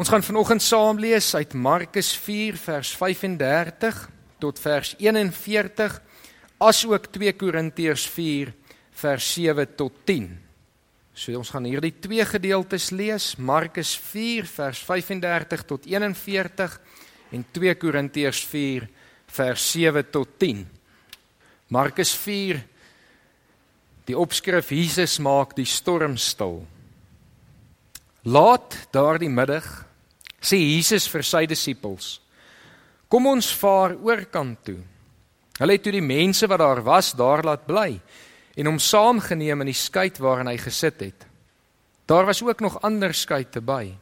Ons gaan vanoggend saam lees uit Markus 4 vers 35 tot vers 41 asook 2 Korintiërs 4 vers 7 tot 10. So ons gaan hierdie twee gedeeltes lees, Markus 4 vers 35 tot 41 en 2 Korintiërs 4 vers 7 tot 10. Markus 4 Die opskrif Jesus maak die storm stil. Laat daardie middag sê Jesus vir sy disippels: Kom ons vaar oorkant toe. Hulle het toe die mense wat daar was daar laat bly en hom saamgeneem in die skei waarin hy gesit het. Daar was ook nog ander skeite by.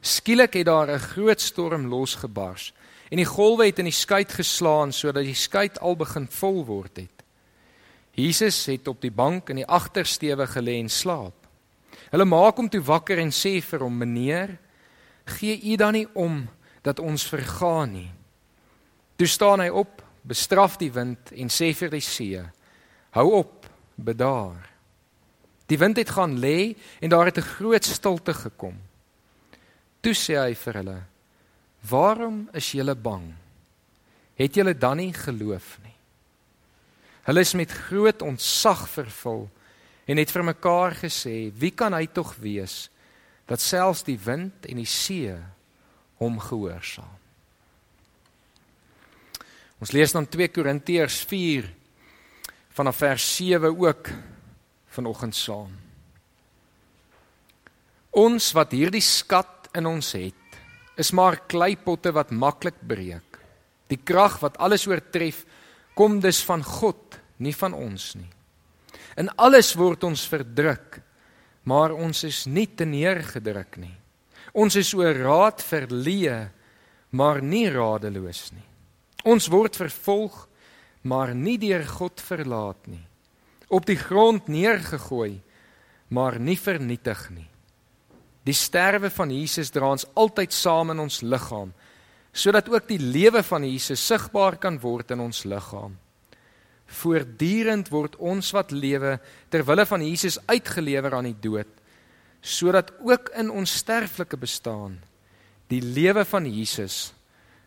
Skielik het daar 'n groot storm losgebars en die golwe het in die skei geslaan sodat die skei al begin vol word het. Jesus het op die bank in die agtersteewe gelê en slaap. Hulle maak hom toe wakker en sê vir hom: "Meneer, gee u dan nie om dat ons vergaan nie?" Toe staan hy op, bestraf die wind en sê vir die see: "Hou op, bedaar." Die wind het gaan lê en daar het 'n groot stilte gekom. Toe sê hy vir hulle: "Waarom is julle bang? Het julle dan nie geloof nie?" Hulle is met groot ontzag vervul en het vir mekaar gesê: "Wie kan hy tog wees dat selfs die wind en die see hom gehoorsaam?" Ons lees dan 2 Korintiërs 4 vanaf vers 7 ook vanoggend saam. Ons wat hierdie skat in ons het, is maar kleipotte wat maklik breek. Die krag wat alles oortref, kom dus van God, nie van ons nie. In alles word ons verdruk, maar ons is nie te neergedruk nie. Ons is oor raad verleë, maar nie radeloos nie. Ons word vervolg, maar nie deur God verlaat nie. Op die grond neergegooi, maar nie vernietig nie. Die sterwe van Jesus dra ons altyd saam in ons liggaam, sodat ook die lewe van Jesus sigbaar kan word in ons liggaam. Voortdurend word ons wat lewe ter wille van Jesus uitgelewer aan die dood, sodat ook in ons sterflike bestaan die lewe van Jesus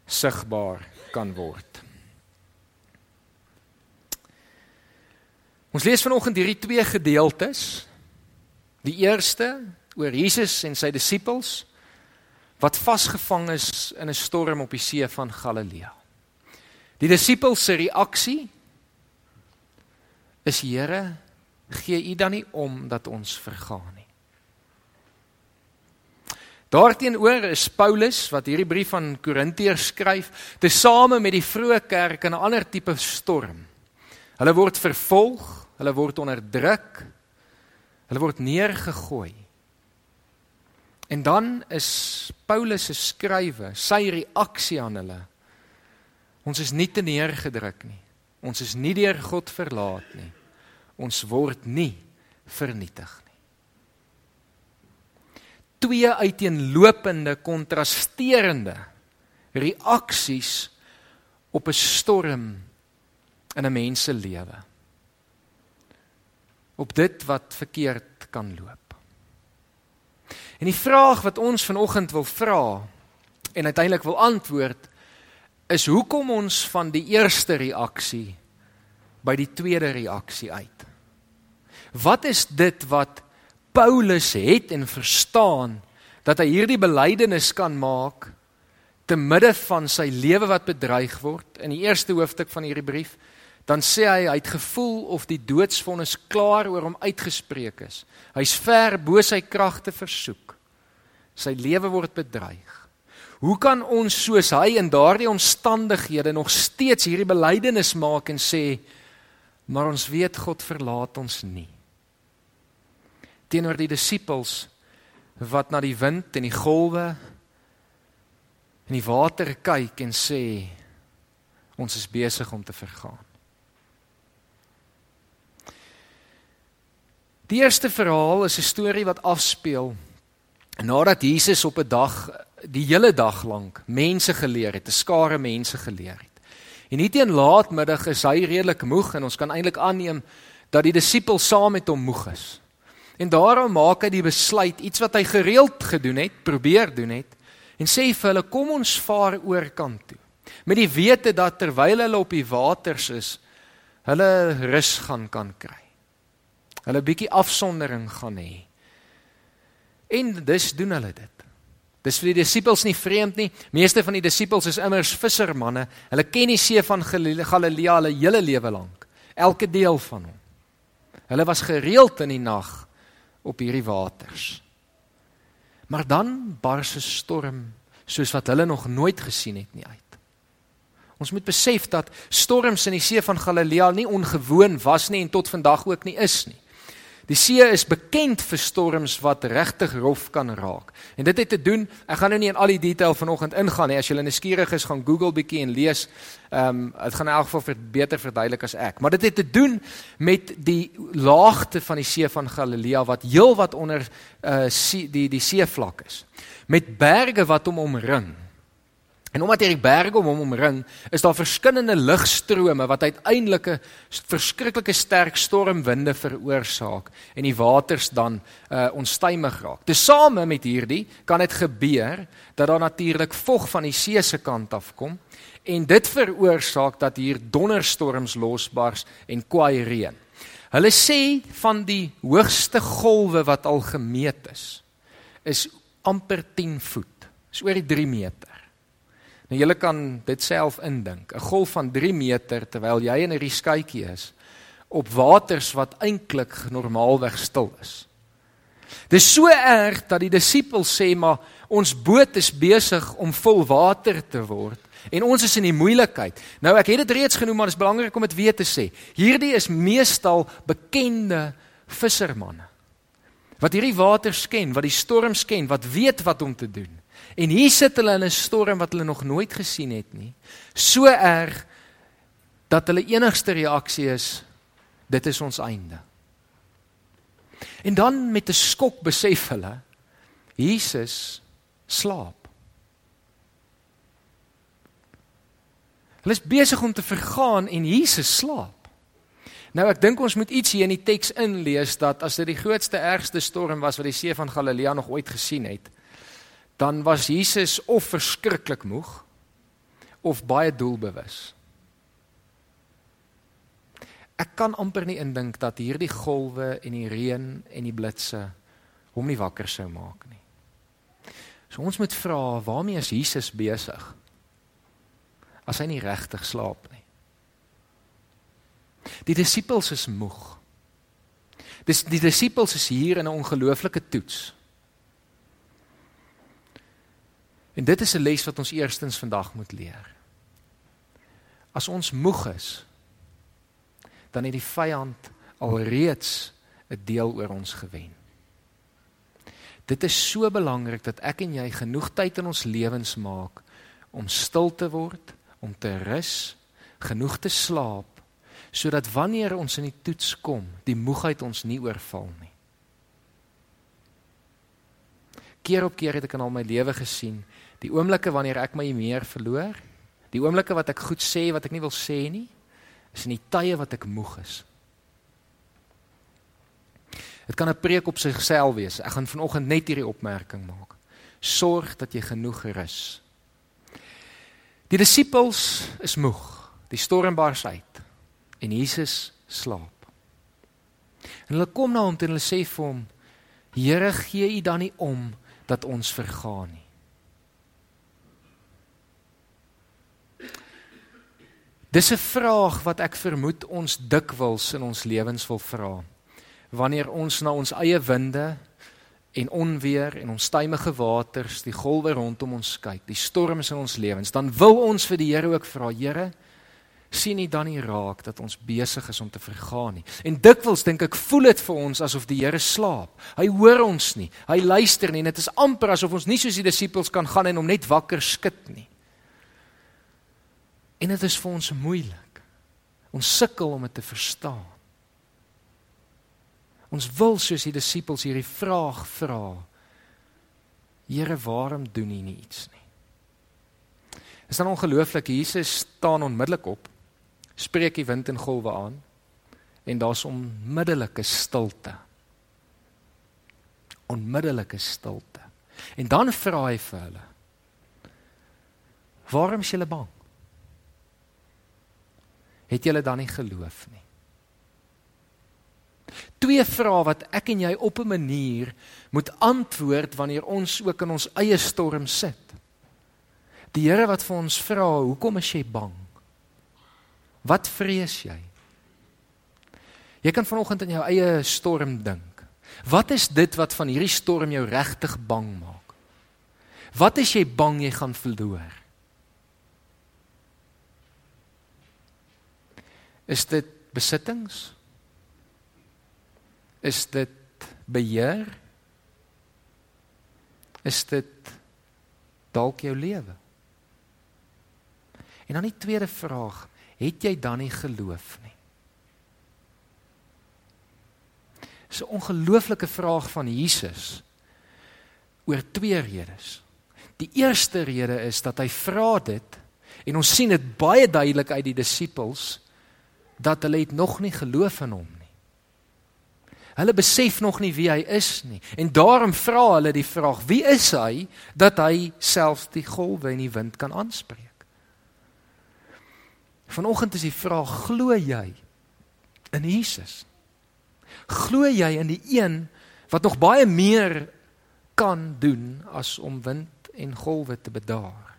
sigbaar kan word. Ons lees vanoggend hierdie twee gedeeltes. Die eerste oor Jesus en sy disippels wat vasgevang is in 'n storm op die see van Galilea. Die disippels se reaksie is Here, gee U dan nie om dat ons vergaan nie. Daarteenoor is Paulus wat hierdie brief aan Korintiërs skryf, tesame met die vroeë kerk in 'n ander tipe storm. Hulle word vervolg, hulle word onderdruk, hulle word neergegooi. En dan is Paulus se skrywe, sy reaksie aan hulle. Ons is nie te neergedruk nie. Ons is nie deur God verlaat nie. Ons word nie vernietig nie. Twee uiteenlopende, kontrasterende reaksies op 'n storm in 'n mens se lewe. Op dit wat verkeerd kan loop. En die vraag wat ons vanoggend wil vra en uiteindelik wil antwoord is hoekom ons van die eerste reaksie by die tweede reaksie uit. Wat is dit wat Paulus het en verstaan dat hy hierdie belydenis kan maak te midde van sy lewe wat bedreig word in die eerste hoofstuk van hierdie brief dan sê hy hy het gevoel of die doodsvonnis klaar oor hom uitgespreek is. Hy's ver bo sy kragte versoek. Sy lewe word bedreig. Hoe kan ons soos hy in daardie omstandighede nog steeds hierdie belydenis maak en sê maar ons weet God verlaat ons nie. Teenoor die disippels wat na die wind en die golwe en die water kyk en sê ons is besig om te vergaan. Die eerste verhaal is 'n storie wat afspeel nadat Jesus op 'n dag die hele dag lank mense geleer het, 'n skare mense geleer het. En hier teen laatmiddag is hy redelik moeg en ons kan eintlik aanneem dat die disipels saam met hom moeg is. En daarom maak hy die besluit iets wat hy gereeld gedoen het, probeer doen het, En sê vir hulle kom ons vaar oor kant toe. Met die wete dat terwyl hulle op die waters is, hulle rus gaan kan kry. Hulle bietjie afsondering gaan hê. En dis doen hulle dit. Dis vir die disippels nie vreemd nie. Meeste van die disippels is immers vissermanne. Hulle ken die see van Galilea hulle hele lewe lank. Elke deel van hom. Hulle was gereeld in die nag op hierdie waters. Maar dan bars 'n storm soos wat hulle nog nooit gesien het nie uit. Ons moet besef dat storms in die see van Galilea nie ongewoon was nie en tot vandag ook nie is nie. Die see is bekend vir storms wat regtig rof kan raak. En dit het te doen, ek gaan nou nie in al die detail vanoggend ingaan nie. As jy nuuskierig is, gaan Google bietjie en lees. Ehm um, dit gaan in elk geval vir beter verduidelik as ek. Maar dit het te doen met die laagte van die see van Galilea wat heelwat onder uh see, die die seevlak is. Met berge wat hom omring. En omdat hierdie berge om hom omring, is daar verskillende lugstrome wat uiteindelik 'n verskriklike sterk stormwinde veroorsaak en die waters dan uh onstuimig raak. Tesame met hierdie kan dit gebeur dat daar natuurlik vog van die see se kant af kom en dit veroorsaak dat hier donderstorms losbars en kwaai reën. Hulle sê van die hoogste golwe wat al gemeet is is amper 10 voet. Dis oor die 3 meter. Nou julle kan dit self indink. 'n Golf van 3 meter terwyl jy in 'n rieskytjie is op waters wat eintlik normaalweg stil is. Dis so erg dat die disippels sê maar ons boot is besig om vol water te word en ons is in die moeilikheid. Nou ek het dit reeds genoem maar dit is belangrik om dit weer te sê. Hierdie is meestal bekende vissermanne wat hierdie waters ken, wat die storms ken, wat weet wat om te doen. En hier sit hulle in 'n storm wat hulle nog nooit gesien het nie. So erg dat hulle enigste reaksie is dit is ons einde. En dan met 'n skok besef hulle Jesus slaap. Hulle is besig om te vergaan en Jesus slaap. Nou ek dink ons moet iets hier in die teks inlees dat as dit die grootste ergste storm was wat die see van Galilea nog ooit gesien het, dan was Jesus of verskriklik moeg of baie doelbewus. Ek kan amper nie indink dat hierdie golwe en die reën en die blitse hom nie wakker sou maak nie. So ons moet vra, waarmee is Jesus besig? As hy nie regtig slaap nie. Die disippels is moeg. Dis die disippels is hier in 'n ongelooflike toets. En dit is 'n les wat ons eerstens vandag moet leer. As ons moeg is, dan het die vyand alreeds 'n deel oor ons gewen. Dit is so belangrik dat ek en jy genoeg tyd in ons lewens maak om stil te word, om te rus, genoeg te slaap sodat wanneer ons in die toets kom, die moegheid ons nie oorval nie. Keer op keer het ek in al my lewe gesien Die oomblikke wanneer ek my meer verloor, die oomblikke wat ek goed sê wat ek nie wil sê nie, is in die tye wat ek moeg is. Dit kan 'n preek op sigself wees. Ek gaan vanoggend net hierdie opmerking maak. Sorg dat jy genoeg rus. Die disippels is moeg. Die storm bars uit en Jesus slaap. En hulle kom na hom en hulle sê vir hom: "Here, gee U dan nie om dat ons vergaan nie?" Dis 'n vraag wat ek vermoed ons dikwels in ons lewens wil vra. Wanneer ons na ons eie winde en onweer en onstuimige waters, die golwe rondom ons kyk, die storms in ons lewens, dan wil ons vir die Here ook vra, Here, sien U dan nie raak dat ons besig is om te vergaan nie. En dikwels dink ek voel dit vir ons asof die Here slaap. Hy hoor ons nie. Hy luister nie en dit is amper asof ons nie soos die disippels kan gaan en hom net wakker skud nie. En dit is vir ons moeilik. Ons sukkel om dit te verstaan. Ons wil soos die disippels hierdie vraag vra. Here, waarom doen U nie iets nie? Is dan ongelooflik Jesus staan onmiddellik op. Spreek die wind en golwe aan en daar's onmiddellike stilte. Onmiddellike stilte. En dan vra hy vir hulle: Waarom is julle bang? Het julle dan nie geloof nie? Twee vrae wat ek en jy op 'n manier moet antwoord wanneer ons ook in ons eie storm sit. Die Here wat vir ons vra, hoekom is jy bang? Wat vrees jy? Jy kan vanoggend in jou eie storm dink. Wat is dit wat van hierdie storm jou regtig bang maak? Wat is jy bang jy gaan verloor? Is dit besittings? Is dit beheer? Is dit dalk jou lewe? En dan die tweede vraag, het jy dan nie geloof nie? Dis 'n ongelooflike vraag van Jesus oor twee redes. Die eerste rede is dat hy vra dit en ons sien dit baie duidelik uit die disippels dat hulle het nog nie geloof in hom nie. Hulle besef nog nie wie hy is nie en daarom vra hulle die vraag: Wie is hy dat hy selfs die golwe en die wind kan aanspreek? Vanoggend is die vraag: Glo jy in Jesus? Glo jy in die een wat nog baie meer kan doen as om wind en golwe te bedaar?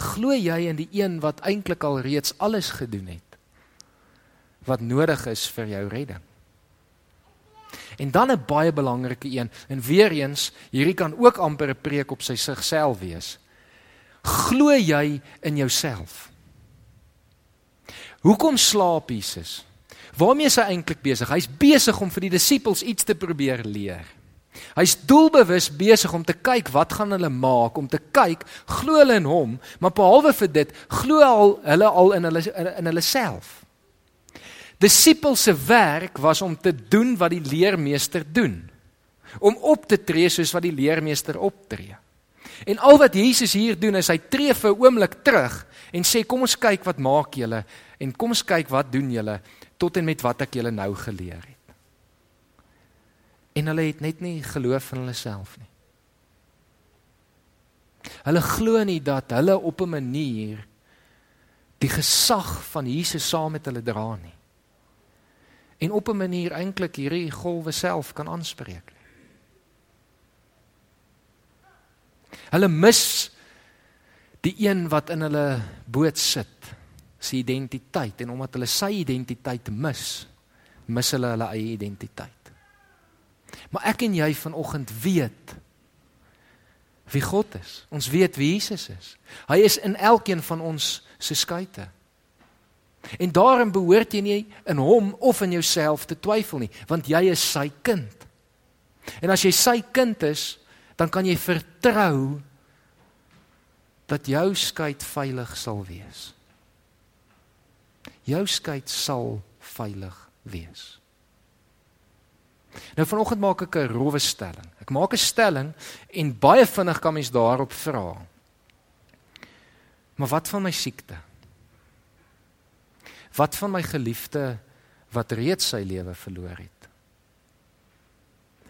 Glo jy in die een wat eintlik al reeds alles gedoen het wat nodig is vir jou redding? En dan 'n baie belangrike een en weer eens hierdie kan ook amper 'n preek op sy sigself wees. Glo jy in jouself? Hoekom slaap Jesus? Waarmee is hy eintlik besig? Hy's besig om vir die disippels iets te probeer leer. Hy's doelbewus besig om te kyk wat gaan hulle maak, om te kyk glo hulle in hom, maar behalwe vir dit, glo al hulle al in hulle in hulle self. Disippels se werk was om te doen wat die leermeester doen. Om op te tree soos wat die leermeester optree. En al wat Jesus hier doen is hy tree vir 'n oomblik terug en sê kom ons kyk wat maak julle en kom ons kyk wat doen julle tot en met wat ek julle nou geleer het. En hulle het net nie geloof in hulle self nie. Hulle glo nie dat hulle op 'n manier die gesag van Jesus saam met hulle dra nie. En op 'n manier eintlik hierdie golwe self kan aanspreek. Hulle mis die een wat in hulle boot sit sy identiteit en omdat hulle sy identiteit mis, mis hulle hulle eie identiteit. Maar ek en jy vanoggend weet wie God is. Ons weet wie Jesus is. Hy is in elkeen van ons se skuite. En daarom behoort jy nie in hom of in jouself te twyfel nie, want jy is sy kind. En as jy sy kind is, dan kan jy vertrou dat jou skuit veilig sal wees jou skei sal veilig wees. Nou vanoggend maak ek 'n rowwe stelling. Ek maak 'n stelling en baie vinnig kan mens daarop vra. Maar wat van my siekte? Wat van my geliefde wat reeds sy lewe verloor het?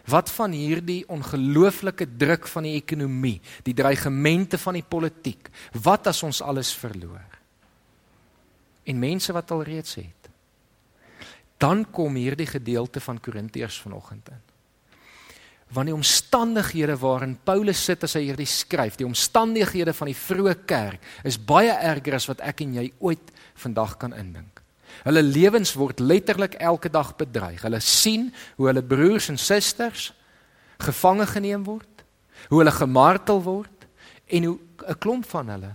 Wat van hierdie ongelooflike druk van die ekonomie, die dreigemente van die politiek? Wat as ons alles verloor? en mense wat al reeds het. Dan kom hierdie gedeelte van Korintiërs vanoggend in. Want die omstandighede waarin Paulus sit as hy hierdie skryf, die omstandighede van die vroeë kerk is baie erger as wat ek en jy ooit vandag kan indink. Hulle lewens word letterlik elke dag bedreig. Hulle sien hoe hulle broers en susters gevange geneem word, hoe hulle gemartel word en hoe 'n klomp van hulle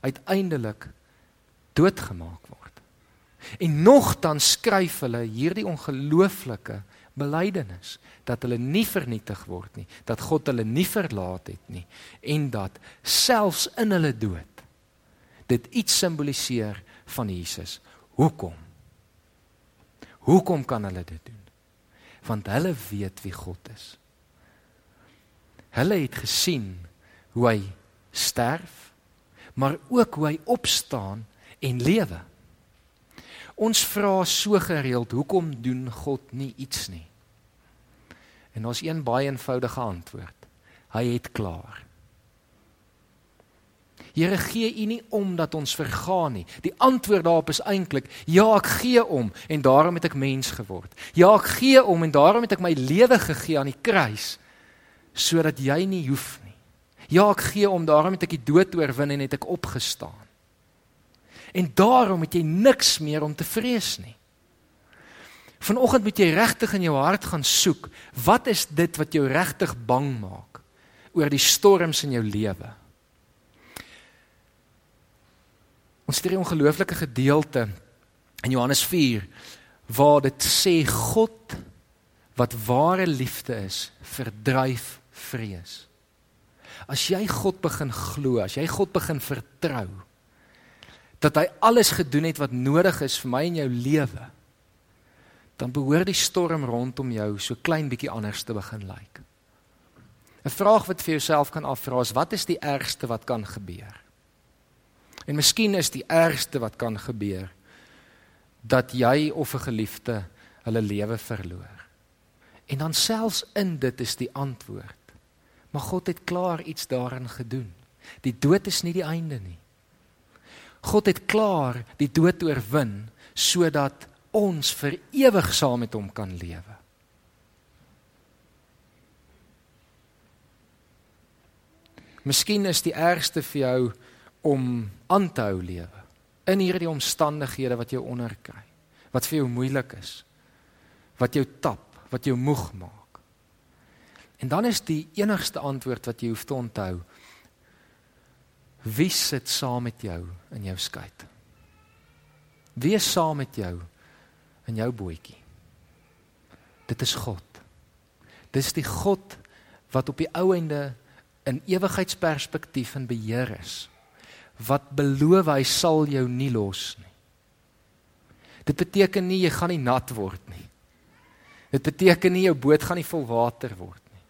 uiteindelik doodgemaak word. En nogtans skryf hulle hierdie ongelooflike belydenis dat hulle nie vernietig word nie, dat God hulle nie verlaat het nie en dat selfs in hulle dood dit iets simboliseer van Jesus. Hoekom? Hoekom kan hulle dit doen? Want hulle weet wie God is. Hulle het gesien hoe hy sterf, maar ook hoe hy opstaan en lewe. Ons vra so gereeld, hoekom doen God nie iets nie? En ons een baie eenvoudige antwoord. Hy het klaar. Here gee U nie om dat ons vergaan nie. Die antwoord daarop is eintlik ja, ek gee om en daarom het ek mens geword. Ja, ek gee om en daarom het ek my lewe gegee aan die kruis sodat jy nie hoef nie. Ja, ek gee om daarom het ek die dood oorwin en het ek opgestaan. En daarom het jy niks meer om te vrees nie. Vanoggend moet jy regtig in jou hart gaan soek. Wat is dit wat jou regtig bang maak oor die storms in jou lewe? Ons het 'n ongelooflike gedeelte in Johannes 4 waar dit sê God wat ware liefde is, verdryf vrees. As jy God begin glo, as jy God begin vertrou dat hy alles gedoen het wat nodig is vir my in jou lewe, dan behoort die storm rondom jou so klein bietjie anders te begin lyk. 'n Vraag wat vir jouself kan afvra is wat is die ergste wat kan gebeur? En miskien is die ergste wat kan gebeur dat jy of 'n geliefde hulle lewe verloor. En dan selfs in dit is die antwoord. Maar God het klaar iets daarin gedoen. Die dood is nie die einde nie. God het klaar die dood oorwin sodat ons vir ewig saam met hom kan lewe. Miskien is die ergste vir jou om aan te hou lewe in hierdie omstandighede wat jou onderkry, wat vir jou moeilik is, wat jou tap, wat jou moeg maak. En dan is die enigste antwoord wat jy hoef te onthou: Wie sit saam met jou in jou skei? Wie is saam met jou in jou bootjie? Dit is God. Dis die God wat op die ou ende in ewigheidsperspektief in beheer is wat beloof hy sal jou nie los nie. Dit beteken nie jy gaan nie nat word nie. Dit beteken nie jou boot gaan nie vol water word nie.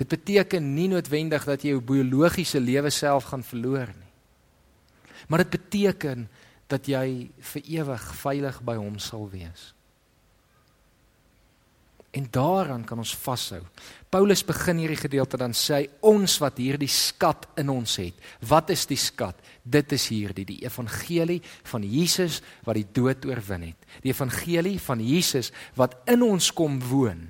Dit beteken nie noodwendig dat jy jou biologiese lewe self gaan verloor nie. Maar dit beteken dat jy vir ewig veilig by hom sal wees. En daaraan kan ons vashou. Paulus begin hierdie gedeelte dan sê hy ons wat hierdie skat in ons het. Wat is die skat? Dit is hierdie die evangelie van Jesus wat die dood oorwin het. Die evangelie van Jesus wat in ons kom woon.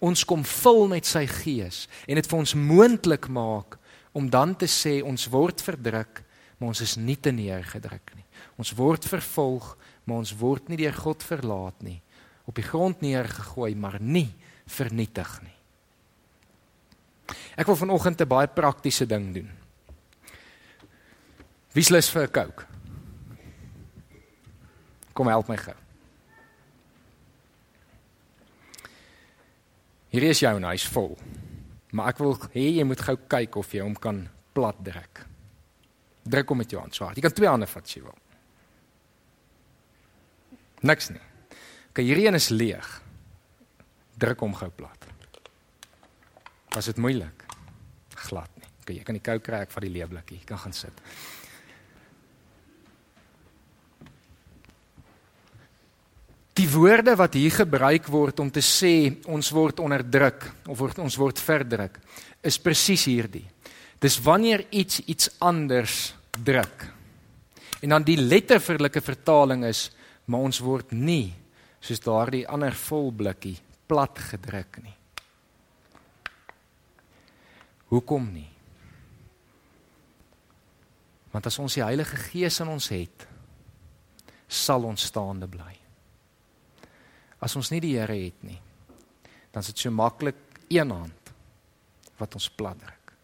Ons kom vul met sy gees en dit vir ons moontlik maak om dan te sê ons word verdruk, maar ons is nie te neergedruk nie. Ons word vervolg, maar ons word nie deur God verlaat nie op die grond neergegooi, maar nie vernietig nie. Ek wil vanoggend 'n baie praktiese ding doen. Wie's lus vir 'n Coke? Kom help my gou. Hier is jou nice vol. Maar ek wil hê jy moet gou kyk of jy hom kan plat druk. Druk hom met jou hand swaar. Jy kan twee hande vat as jy wil. Niks nie. Okay, hierdie een is leeg. Druk hom gou plat. Was dit moeilik? Glad nie. Okay, jy kan die kou kry ek van die leeblikkie. Jy kan gaan sit. Die woorde wat hier gebruik word om te sê ons word onderdruk of word ons word verdruk is presies hierdie. Dis wanneer iets iets anders druk. En dan die letterlike vertaling is maar ons word nie soos daardie ander vol blikkie plat gedruk nie. Hoekom nie? Want as ons die Heilige Gees in ons het, sal ons staande bly. As ons nie die Here het nie, dan is dit so maklik een hand wat ons plat druk.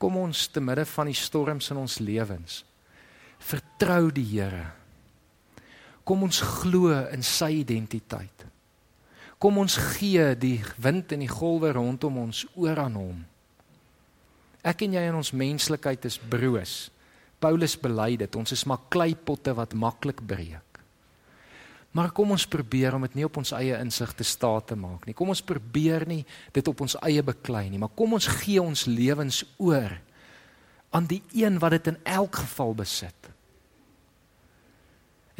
Kom ons te midde van die storms in ons lewens vertrou die Here Kom ons glo in sy identiteit. Kom ons gee die wind en die golwe rondom ons oor aan hom. Ek en jy in ons menslikheid is broos. Paulus bely dit, ons is maar kleipotte wat maklik breek. Maar kom ons probeer om dit nie op ons eie insig te staat te maak nie. Kom ons probeer nie dit op ons eie beklei nie, maar kom ons gee ons lewens oor aan die een wat dit in elk geval besit.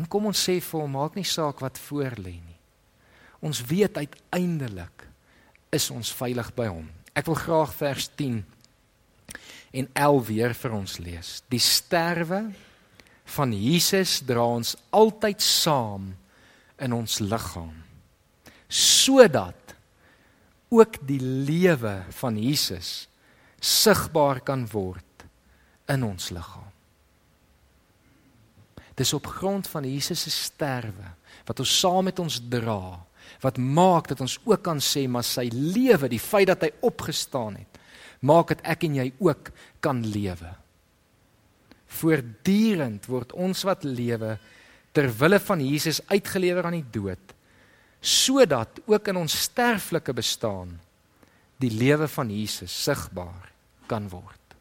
En kom ons sê vir hom, maak nie saak wat voor lê nie. Ons weet uiteindelik is ons veilig by hom. Ek wil graag vers 10 en El weer vir ons lees. Die sterwe van Jesus dra ons altyd saam in ons liggaam sodat ook die lewe van Jesus sigbaar kan word in ons liggaam. Dis op grond van Jesus se sterwe wat ons saam met ons dra wat maak dat ons ook kan sê maar sy lewe, die feit dat hy opgestaan het, maak dat ek en jy ook kan lewe. Voortdurend word ons wat lewe ter wille van Jesus uitgelewer aan die dood sodat ook in ons sterflike bestaan die lewe van Jesus sigbaar kan word.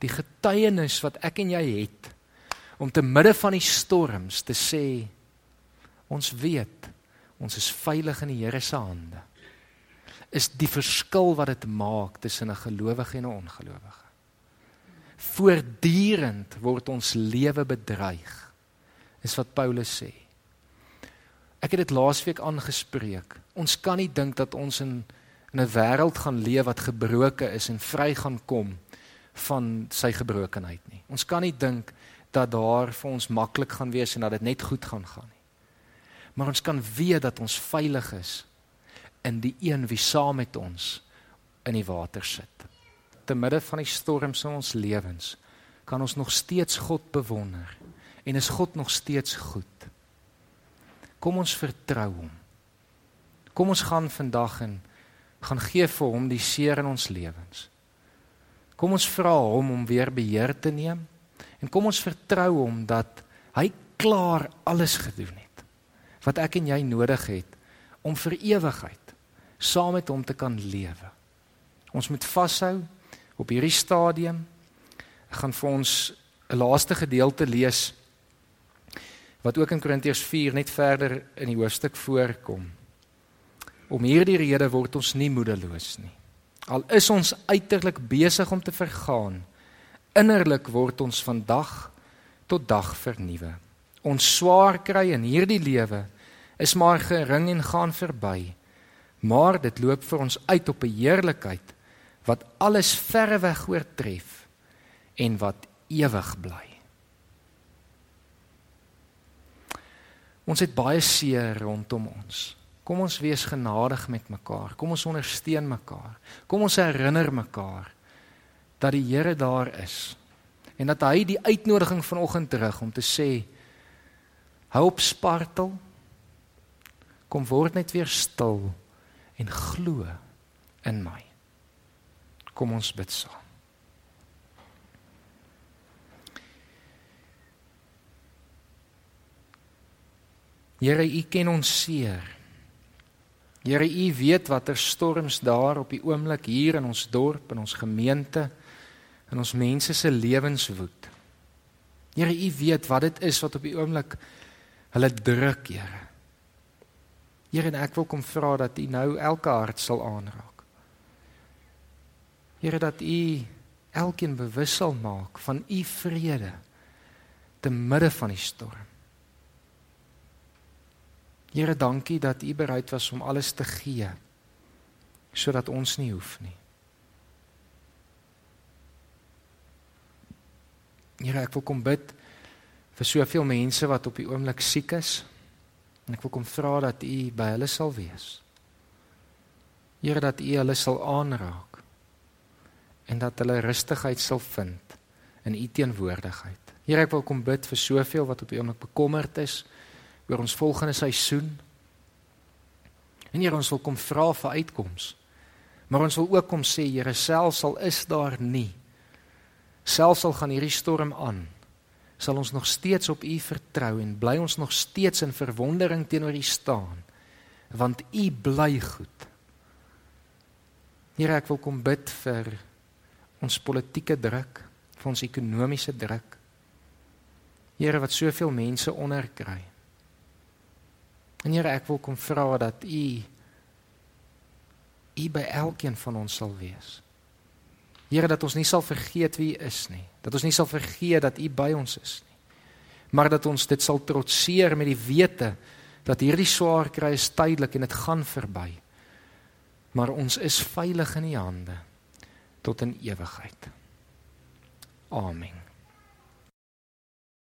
Die getuienis wat ek en jy het om te midde van die storms te sê ons weet ons is veilig in die Here se hande is die verskil wat dit maak tussen 'n gelowige en 'n ongelowige. Voortdurend word ons lewe bedreig. Is wat Paulus sê. Ek het dit laasweek aangespreek. Ons kan nie dink dat ons in in 'n wêreld gaan leef wat gebroke is en vry gaan kom van sy gebrokenheid nie. Ons kan nie dink dat daar vir ons maklik gaan wees en dat dit net goed gaan gaan nie. Maar ons kan weet dat ons veilig is in die een wie saam met ons in die water sit. Te midde van die storms in ons lewens kan ons nog steeds God bewonder en is God nog steeds goed. Kom ons vertrou hom. Kom ons gaan vandag en gaan gee vir hom die seer in ons lewens. Kom ons vra hom om weer beheer te neem en kom ons vertrou hom dat hy klaar alles gedoen het wat ek en jy nodig het om vir ewigheid saam met hom te kan lewe. Ons moet vashou op hierdie stadium. Ek gaan vir ons 'n laaste gedeelte lees wat ook in Korintiërs 4 net verder in die hoofstuk voorkom. Om hierdie rede word ons nie moedeloos nie. Al is ons uiterlik besig om te vergaan, innerlik word ons van dag tot dag vernuwe. Ons swaar kry in hierdie lewe is maar gering en gaan verby. Maar dit loop vir ons uit op 'n heerlikheid wat alles verreweg oortref en wat ewig bly. Ons het baie seer rondom ons. Kom ons wees genadig met mekaar. Kom ons ondersteun mekaar. Kom ons herinner mekaar dat die Here daar is en dat hy die uitnodiging vanoggend terug om te sê hou op spartel. Kom word net weer stil en glo in my. Kom ons bid saam. Here, U ken ons seer. Here, U weet watter storms daar op die oomblik hier in ons dorp en ons gemeente en ons mense se lewens woed. Here, U weet wat dit is wat op die oomblik hulle druk, Here. Here, en ek wil kom vra dat U nou elke hart sal aanraak. Here, dat U elkeen bewus sal maak van U vrede te midde van die storm. Here, dankie dat U bereid was om alles te gee sodat ons nie hoef nie. Here, ek wil kom bid vir soveel mense wat op die oomblik siek is. En ek wil kom vra dat U by hulle sal wees. Here, dat U hulle sal aanraak en dat hulle rustigheid sal vind in U teenwoordigheid. Here, ek wil kom bid vir soveel wat op die oomblik bekommerd is oor ons volgende seisoen. En Here, ons wil kom vra vir uitkoms. Maar ons wil ook kom sê, Here, selfs al is daar nie, selfs al gaan hierdie storm aan, sal ons nog steeds op U vertrou en bly ons nog steeds in verwondering teenoor U staan, want U bly goed. Here, ek wil kom bid vir ons politieke druk, vir ons ekonomiese druk. Here, wat soveel mense onderkry. En Here, ek wil kom vra dat U U by elkeen van ons sal wees. Here, dat ons nie sal vergeet wie U is nie. Dat ons nie sal vergeet dat U by ons is nie. Maar dat ons dit sal trotseer met die wete dat hierdie swaar kry is tydelik en dit gaan verby. Maar ons is veilig in U hande tot in ewigheid. Amen.